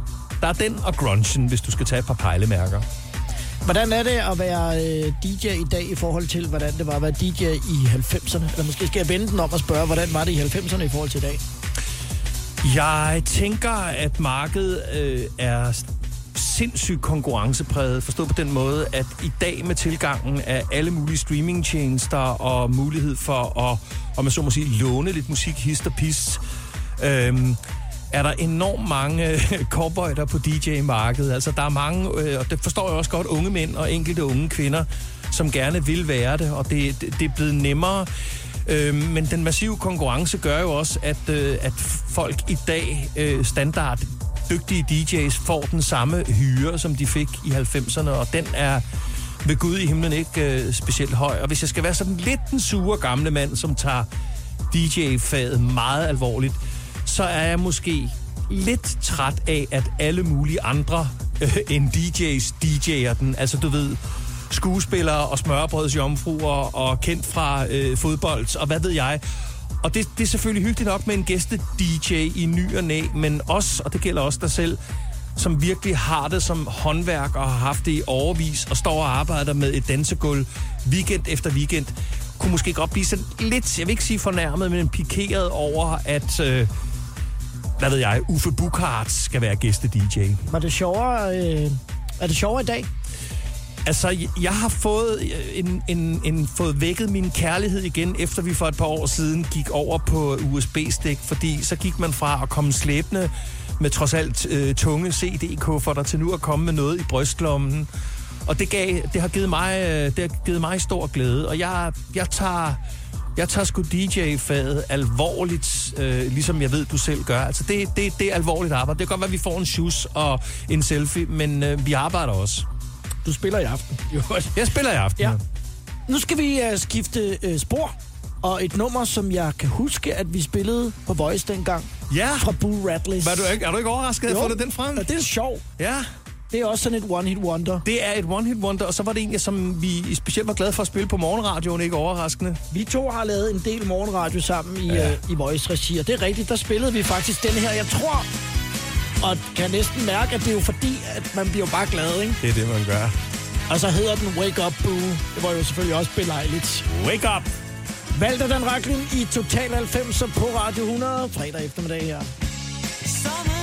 Der er den og grunchen, hvis du skal tage et par pejlemærker. Hvordan er det at være øh, DJ i dag i forhold til, hvordan det var at være DJ i 90'erne? Eller måske skal jeg vende den om og spørge, hvordan var det i 90'erne i forhold til i dag? Jeg tænker, at markedet øh, er sindssygt konkurrencepræget, forstået på den måde, at i dag med tilgangen af alle mulige streamingtjenester og mulighed for at, om man så må sige, låne lidt musik, hist og pis, øhm, er der enormt mange øh, på DJ-markedet. Altså, der er mange, øh, og det forstår jeg også godt, unge mænd og enkelte unge kvinder, som gerne vil være det, og det, det, det er blevet nemmere. Øh, men den massive konkurrence gør jo også, at, øh, at folk i dag øh, standard dygtige DJ's får den samme hyre, som de fik i 90'erne, og den er ved Gud i himlen ikke øh, specielt høj. Og hvis jeg skal være sådan lidt den sure gamle mand, som tager DJ-faget meget alvorligt, så er jeg måske lidt træt af, at alle mulige andre øh, end DJ's DJ'er den. Altså, du ved, skuespillere og smørbrødsjomfruer og kendt fra øh, fodbold, og hvad ved jeg. Og det, det er selvfølgelig hyggeligt nok med en gæste-DJ i ny og næ, men os, og det gælder også dig selv, som virkelig har det som håndværk og har haft det i overvis og står og arbejder med et dansegulv weekend efter weekend, kunne måske godt blive sådan lidt, jeg vil ikke sige fornærmet, men pikeret over, at, øh, hvad ved jeg, Uffe Bukhardt skal være gæste-DJ. Var det sjovere, øh, er det sjovere i dag? Altså, jeg har fået, øh, en, en, en, fået vækket min kærlighed igen, efter vi for et par år siden gik over på USB-stik, fordi så gik man fra at komme slæbende med trods alt øh, tunge CD-kufferter til nu at komme med noget i brystlommen. Og det, gav, det, har givet mig, øh, det har givet mig stor glæde, og jeg, jeg tager... Jeg tager sgu DJ-faget alvorligt, øh, ligesom jeg ved, du selv gør. Altså, det, det, det er alvorligt arbejde. Det kan godt være, at vi får en shoes og en selfie, men øh, vi arbejder også. Du spiller i aften. Jo. Jeg spiller i aften. Ja. Nu skal vi uh, skifte uh, spor. Og et nummer, som jeg kan huske, at vi spillede på Voice dengang. Ja. Fra Boo Radleys. Var du ikke, er du ikke overrasket, at jeg den frem? Ja, det er sjovt. Ja. Det er også sådan et one-hit wonder. Det er et one-hit wonder, og så var det en, som vi specielt var glade for at spille på morgenradioen, ikke overraskende. Vi to har lavet en del morgenradio sammen i, Ja. uh, i Voice-regi, og det er rigtigt, der spillede vi faktisk den her. Jeg tror, og kan næsten mærke, at det er jo fordi, at man bliver jo bare glad, ikke? Det er det, man gør. Og så hedder den Wake Up Boo. Det var jo selvfølgelig også belejligt. Wake up! Valgte den Raklin i Total 90 på Radio 100 fredag eftermiddag her. Summer's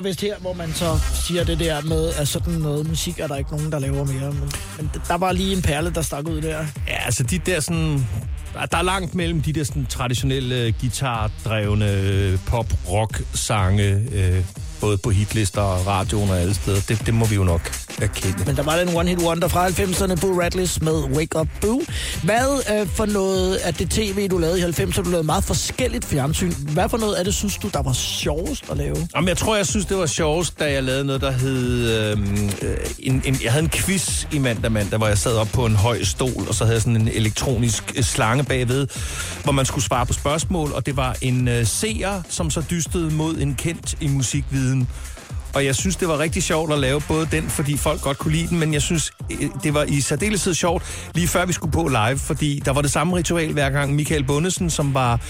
er vist her, hvor man så siger det der med, at sådan noget musik er der ikke nogen, der laver mere. Men, men der var lige en perle, der stak ud der. Ja, altså de der sådan... der- er langt mellem de der sådan traditionelle øh, guitardrevne øh, pop-rock-sange, øh, både på hitlister og radioen og alle steder. Det, det må vi jo nok erkende. Men der var den one-hit wonder fra 90'erne, Boo Radleys med Wake Up Boo. Hvad øh, for noget af det tv, du lavede i 90'erne, du lavede meget forskelligt fjernsyn. Hvad for noget af det, synes du, der var sjovest at lave? Jamen, jeg tror, jeg synes, det var sjovest, da jeg lavede noget, der hed... øhm, Øh, en, en, jeg havde en quiz i mandag mandag, hvor jeg sad op på en høj stol, og så havde jeg sådan en elektronisk øh, slange bagved, hvor man skulle svare på spørgsmål, og det var en øh, seer, som så dystede mod en kendt i musikviden. Og jeg synes, det var rigtig sjovt at lave både den, fordi folk godt kunne lide den, men jeg synes, øh, det var i særdeleshed sjovt, lige før vi skulle på live, fordi der var det samme ritual hver gang Michael Bundesen, som var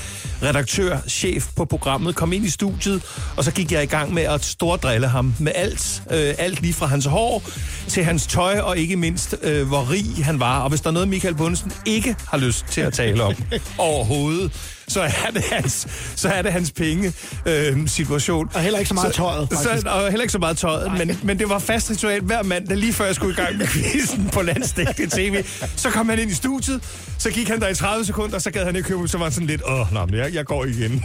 redaktør, chef på programmet, kom ind i studiet, og så gik jeg i gang med at stordrille ham med alt. Øh, alt lige fra hans hår til hans tøj, og ikke mindst, øh, hvor rig han var. Og hvis der er noget, Michael Bundesen ikke har lyst til at tale om overhovedet, så er det hans, så er det hans penge øh, situation. Og heller ikke så meget tøjet, faktisk. Så, og heller ikke så meget tøjet, men, men det var fast ritual hver mandag, lige før jeg skulle i gang med quizzen på landstækkende tv. Så kom han ind i studiet, så gik han der i 30 sekunder, og så gad han ikke købe, så var han sådan lidt, åh, nej, men jeg, jeg går igen.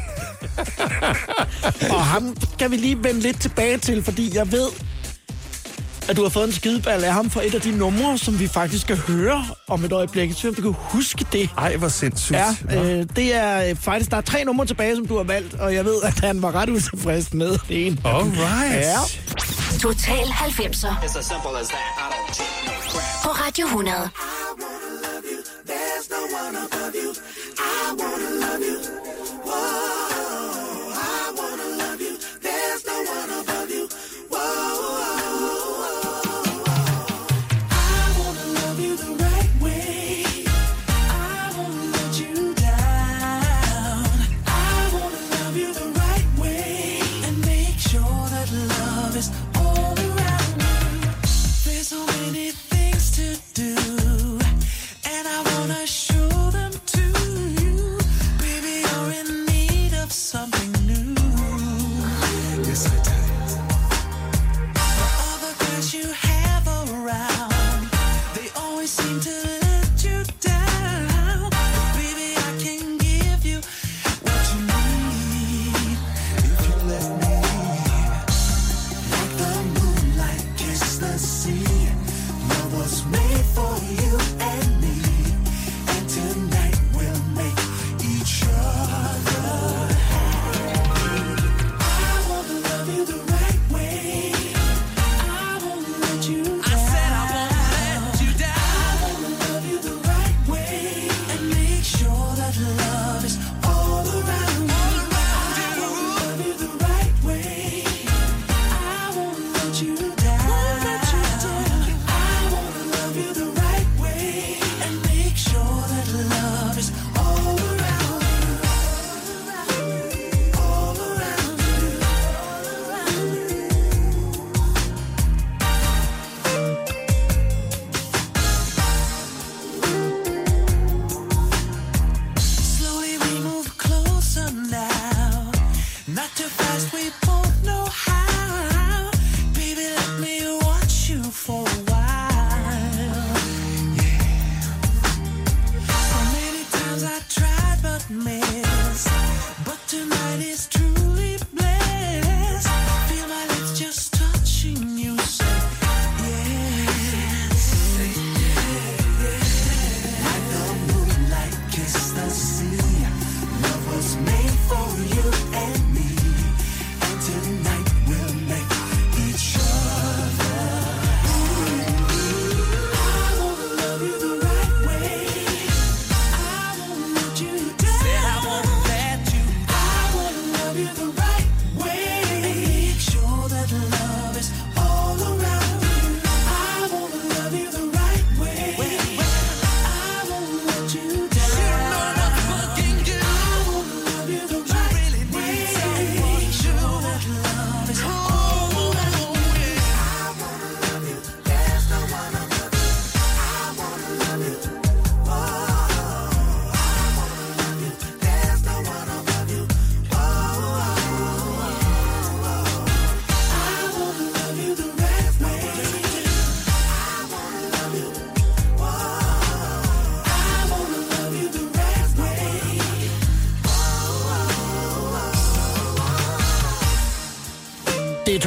Og ham kan vi lige vende lidt tilbage til, fordi jeg ved, at du har fået en skideball af ham for et af de numre, som vi faktisk skal høre om et øjeblik. Så om du kan huske det. Ej, hvor sindssygt. Ja, øh, det er øh, faktisk, der er tre numre tilbage, som du har valgt, og jeg ved, at han var ret utilfreds med det ene. Alright. Ja. Total 90'er. På Radio 100. There's no one above you. I wanna love you.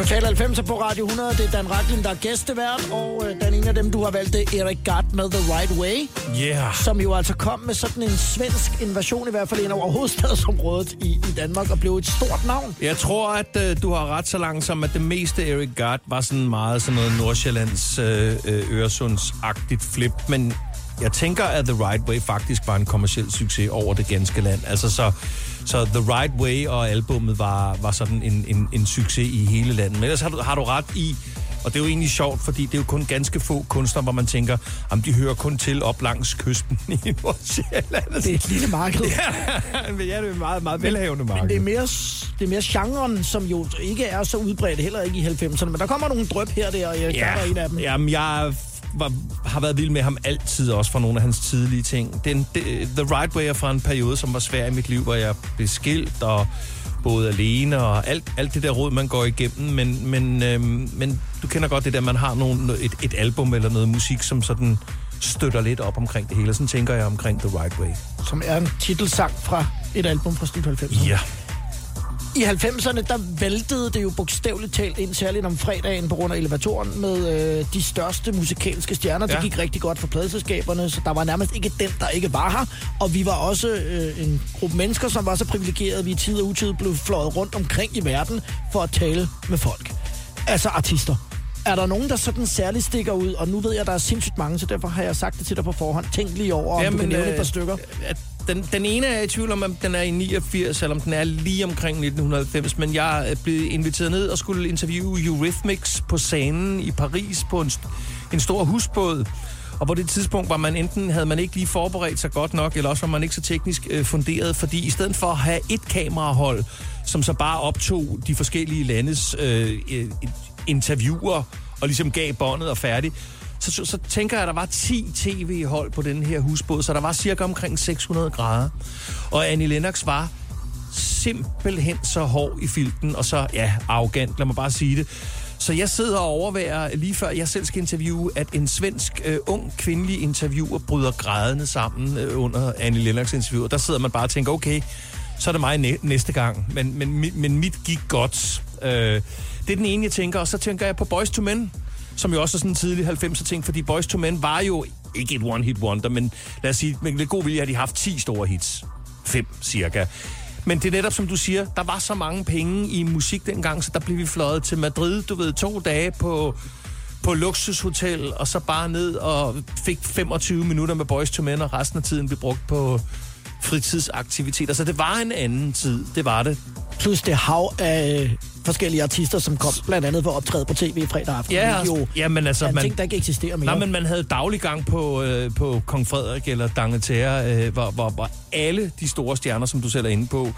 Total 90 på Radio 100. Det er Dan Racklin, der er gæstevært, og øh, den ene af dem, du har valgt, det er Erik Gart med The Right Way, Yeah. som jo altså kom med sådan en svensk invasion, i hvert fald ind over hovedstadsområdet i, i Danmark, og blev et stort navn. Jeg tror, at øh, du har ret så langt som, at det meste Eric Gard var sådan meget sådan noget Nordsjællands øh, øh, Øresundsagtigt flip, men jeg tænker, at The Right Way faktisk var en kommersiel succes over det ganske land. Altså så, så The Right Way og albummet var, var sådan en, en, en succes i hele landet. Men ellers har du, har du ret i, og det er jo egentlig sjovt, fordi det er jo kun ganske få kunstnere, hvor man tænker, om de hører kun til op langs kysten i Nordsjælland. Det er et lille marked. Ja, men ja, det er et meget, meget velhavende marked. Men det er, mere, det er mere genren, som jo ikke er så udbredt, heller ikke i 90'erne. Men der kommer nogle drøb her og der, og Erik ja. Er en af dem. Jamen, jeg var, har været vild med ham altid, også fra nogle af hans tidlige ting. Den, det, The Right Way er fra en periode, som var svær i mit liv, hvor jeg blev skilt og boede alene og alt, alt det der råd, man går igennem. Men, men, øhm, men du kender godt det der, man har nogle, et, et album eller noget musik, som sådan støtter lidt op omkring det hele. Sådan tænker jeg omkring The Right Way. Som er en titelsang fra et album fra slut 90'erne. Ja. I 90'erne, der væltede det jo bogstaveligt talt ind, særligt om fredagen på grund af elevatoren, med øh, de største musikalske stjerner. Ja. Det gik rigtig godt for pladeselskaberne, så der var nærmest ikke den, der ikke var her. Og vi var også øh, en gruppe mennesker, som var så privilegerede, at vi i tid og utid blev fløjet rundt omkring i verden for at tale med folk. Altså artister. Er der nogen, der sådan særligt stikker ud? Og nu ved jeg, at der er sindssygt mange, så derfor har jeg sagt det til dig på forhånd. Tænk lige over, om Jamen, du kan nævne et par stykker. Den, den ene er i tvivl om, om den er i 89, eller om den er lige omkring 1990, men jeg er blevet inviteret ned og skulle interviewe Eurythmics på scenen i Paris på en, en stor husbåd. Og på det tidspunkt var man enten, havde man ikke lige forberedt sig godt nok, eller også var man ikke så teknisk øh, funderet, fordi i stedet for at have et kamerahold, som så bare optog de forskellige landes øh, interviewer, og ligesom gav båndet og færdig, så, så, så tænker jeg, at der var 10 tv-hold på den her husbåd, så der var cirka omkring 600 grader. Og Annie Lennox var simpelthen så hård i filten, og så, ja, arrogant, lad mig bare sige det. Så jeg sidder og overværer, lige før jeg selv skal interviewe, at en svensk øh, ung kvindelig interviewer bryder grædende sammen øh, under Annie Lennox interview. Og der sidder man bare og tænker, okay, så er det mig næ- næste gang. Men, men, men mit gik godt. Øh, det er den ene, jeg tænker. Og så tænker jeg på Boys to Men, som jo også er sådan en tidlig 90'er ting, fordi Boys to Men var jo ikke et one-hit wonder, men lad os sige, med lidt god vilje har de haft 10 store hits. Fem cirka. Men det er netop, som du siger, der var så mange penge i musik dengang, så der blev vi fløjet til Madrid, du ved, to dage på, på luksushotel, og så bare ned og fik 25 minutter med Boys to Men, og resten af tiden blev brugt på fritidsaktiviteter. Så det var en anden tid, det var det. Plus det hav af forskellige artister, som kom blandt andet for at optræde på tv fredag aften. Ja, jo ja, men altså, man- ting, der ikke eksisterer mere. Nej, men man havde daglig gang på, øh, på Kong Frederik eller D'Angleterre, øh, hvor, hvor, hvor alle de store stjerner, som du selv er inde på,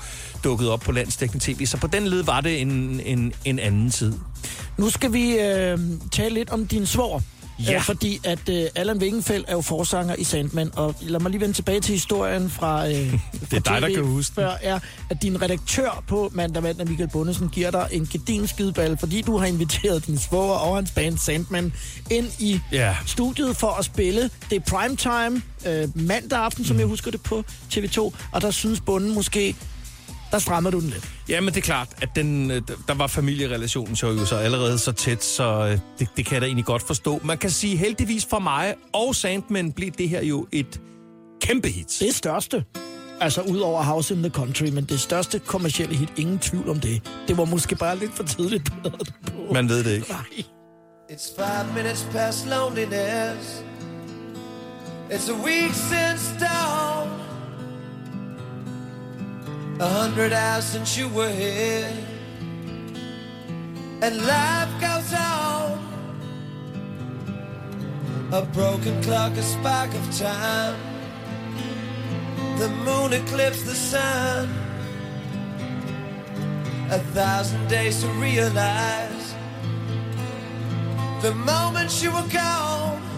dukkede op på landsdækkende tv. Så på den led var det en, en, en anden tid. Nu skal vi øh, tale lidt om din svor. Ja. Øh, fordi at øh, Allan Wingenfeldt er jo forsanger i Sandman, og lad mig lige vende tilbage til historien fra, øh, det er dig, der kan huske før, er, at din redaktør på Mandag Mandag, Michael Bundesen, giver dig en gedin skideball, fordi du har inviteret din svoger og hans band Sandman ind i Ja. studiet for at spille. Det er primetime øh, mandag aften, som Mm. jeg husker det på TV2, og der synes bunden måske, der strammer du den lidt. Ja, men det er klart, at den, øh, der var familierelationen så jo så allerede så tæt, så øh, det, det kan jeg da egentlig godt forstå. Man kan sige heldigvis for mig og Sandman blev det her jo et kæmpe hit. Det største. Altså ud over House in the Country, men det største kommercielle hit, ingen tvivl om det. Det var måske bare lidt for tidligt på. Man ved det ikke. Nej. It's five minutes past loneliness. It's a week since dawn. A hundred hours since you were here. And life goes on. A broken clock, a spark of time. The moon eclipsed the sun. A thousand days to realize the moment you were gone.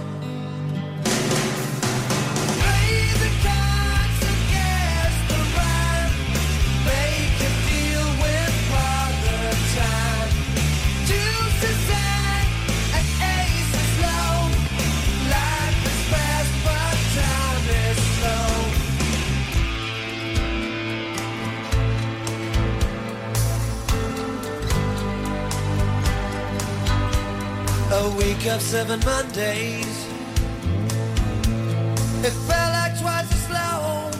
Week of seven Mondays. It felt like twice as long.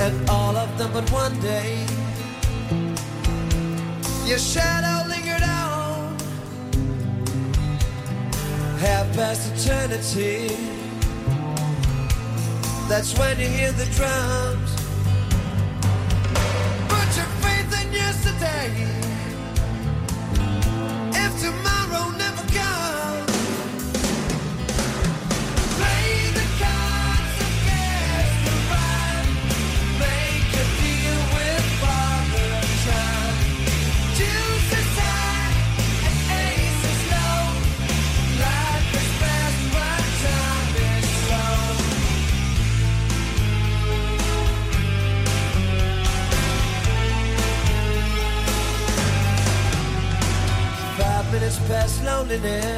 And all of them but one day. Your shadow lingered on. Half past eternity. That's when you hear the drums. Put your faith in yesterday. Past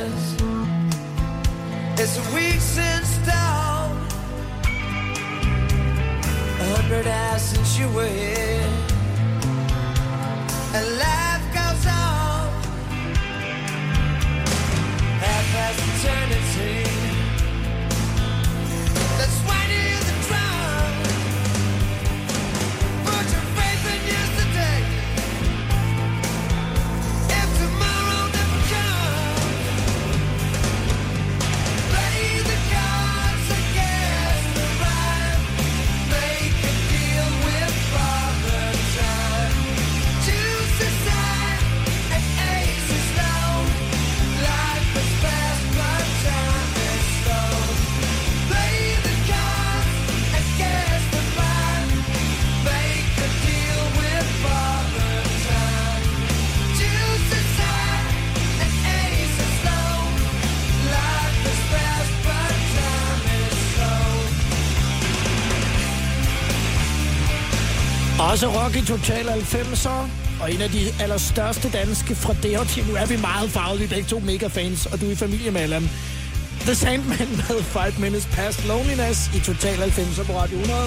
Rocky Total 90'er, og en af de allerstørste danske fra det her team. Nu er vi meget farvede, vi er begge to mega fans, og du er i familie med Allan. The Sandman med 5 Minutes Past Loneliness i Total 90'er på Radio 100.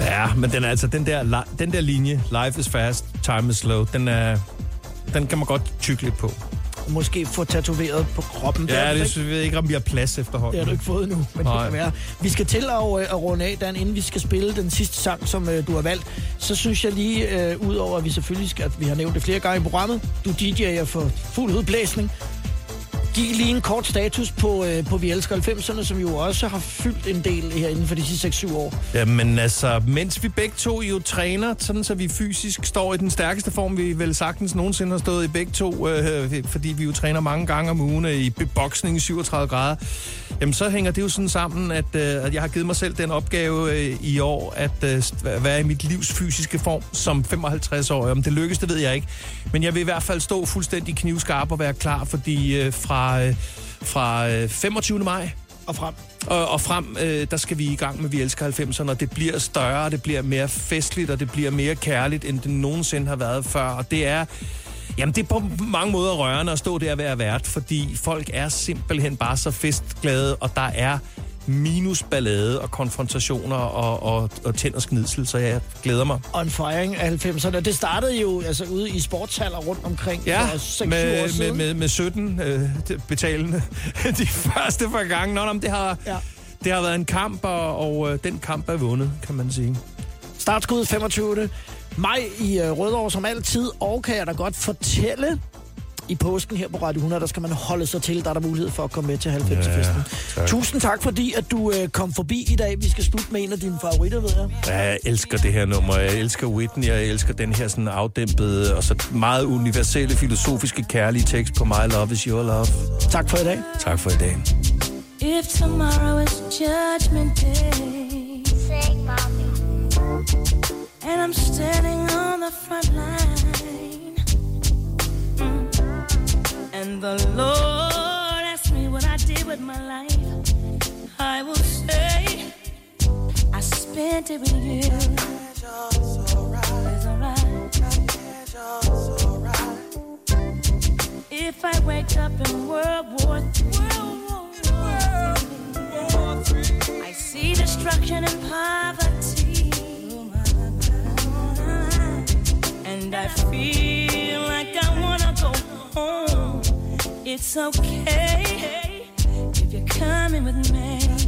Ja, men den er altså den der, den der linje, life is fast, time is slow, den er, den kan man godt tykke lidt på. Måske få tatoveret på kroppen. Ja, det ikke. synes jeg ikke, om vi har plads Det efterhånden. har du ikke fået endnu, men Nej. det kan være. Vi skal til at, øh, at runde af, Dan, inden vi skal spille den sidste sang, som øh, du har valgt. Så synes jeg lige, øh, udover at vi selvfølgelig skal, at vi har nævnt det flere gange i programmet, du DJ'er for fuld udblæsning. Giv lige en kort status på, øh, på Vi Elsker 90'erne, som jo også har fyldt en del her inden for de sidste 6-7 år. Jamen altså, mens vi begge to jo træner, sådan så vi fysisk står i den stærkeste form, vi vel sagtens nogensinde har stået i begge to, øh, fordi vi jo træner mange gange om ugen øh, i boksning i 37 grader, jamen så hænger det jo sådan sammen, at, øh, at jeg har givet mig selv den opgave øh, i år, at øh, være i mit livs fysiske form som 55 år. Om det lykkes, det ved jeg ikke. Men jeg vil i hvert fald stå fuldstændig knivskarp og være klar, fordi øh, fra, øh, fra øh, 25. maj, Og frem. og, og frem, øh, der skal vi i gang med Vi Elsker 90'erne, og det bliver større, det bliver mere festligt, og det bliver mere kærligt, end det nogensinde har været før. Og det er, jamen det er på mange måder rørende at stå der og være vært, fordi folk er simpelthen bare så festglade, og der er minus ballade og konfrontationer og, og, og tænd og sknidsel, så jeg glæder mig. On Firing af 90'erne. Det startede jo altså ude i sportshaller rundt omkring Ja, for 6-7 år med, med, siden. med, med 17 øh, betalende de første par gange. Nå, nå, det har, Ja. Det har været en kamp, og, og øh, den kamp er vundet, kan man sige. Startskud 25. maj i uh, Rødovre som altid, og kan jeg da godt fortælle, i påsken her på Radio 100, der skal man holde sig til, der er der mulighed for at komme med til 90-festen. tak. Tusind tak, fordi at du uh, kom forbi i dag. Vi skal slutte med en af dine favoritter, ved jeg. Ja, jeg elsker det her nummer. Jeg elsker Whitney, jeg elsker den her sådan afdæmpede og så meget universelle, filosofiske, kærlige tekst på My Love Is Your Love. Tak for i dag. Tak for i dag. If tomorrow is judgment day, Sing, mommy. and I'm standing on the front line, and the Lord asks me what I did with my life, I will say, I spent it with you. If I wake up in World War III, I see destruction and poverty, and I feel like I wanna go home. It's okay if you're coming with me.